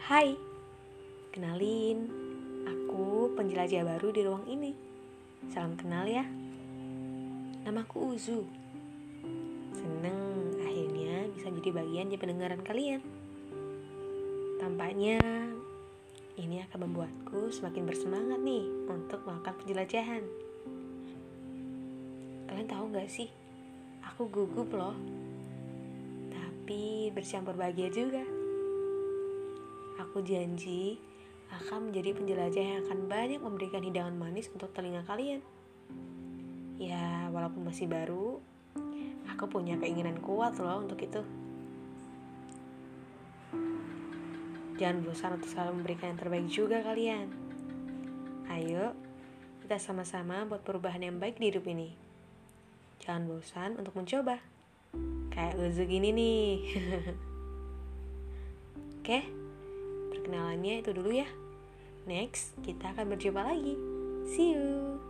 Hai, kenalin, aku penjelajah baru di ruang ini. Salam kenal ya. Namaku Uzu. Seneng akhirnya bisa jadi bagian di pendengaran kalian. Tampaknya ini akan membuatku semakin bersemangat nih untuk melakukan penjelajahan. Kalian tahu gak sih, aku gugup loh. Tapi bercampur bahagia juga. Aku janji akan menjadi penjelajah yang akan banyak memberikan hidangan manis untuk telinga kalian. Ya, walaupun masih baru, aku punya keinginan kuat loh untuk itu. Jangan bosan untuk selalu memberikan yang terbaik juga kalian. Ayo, kita sama-sama buat perubahan yang baik di hidup ini. Jangan bosan untuk mencoba. Kayak Uzu gini nih. Oke, perkenalannya itu dulu ya. Next, kita akan berjumpa lagi. See you.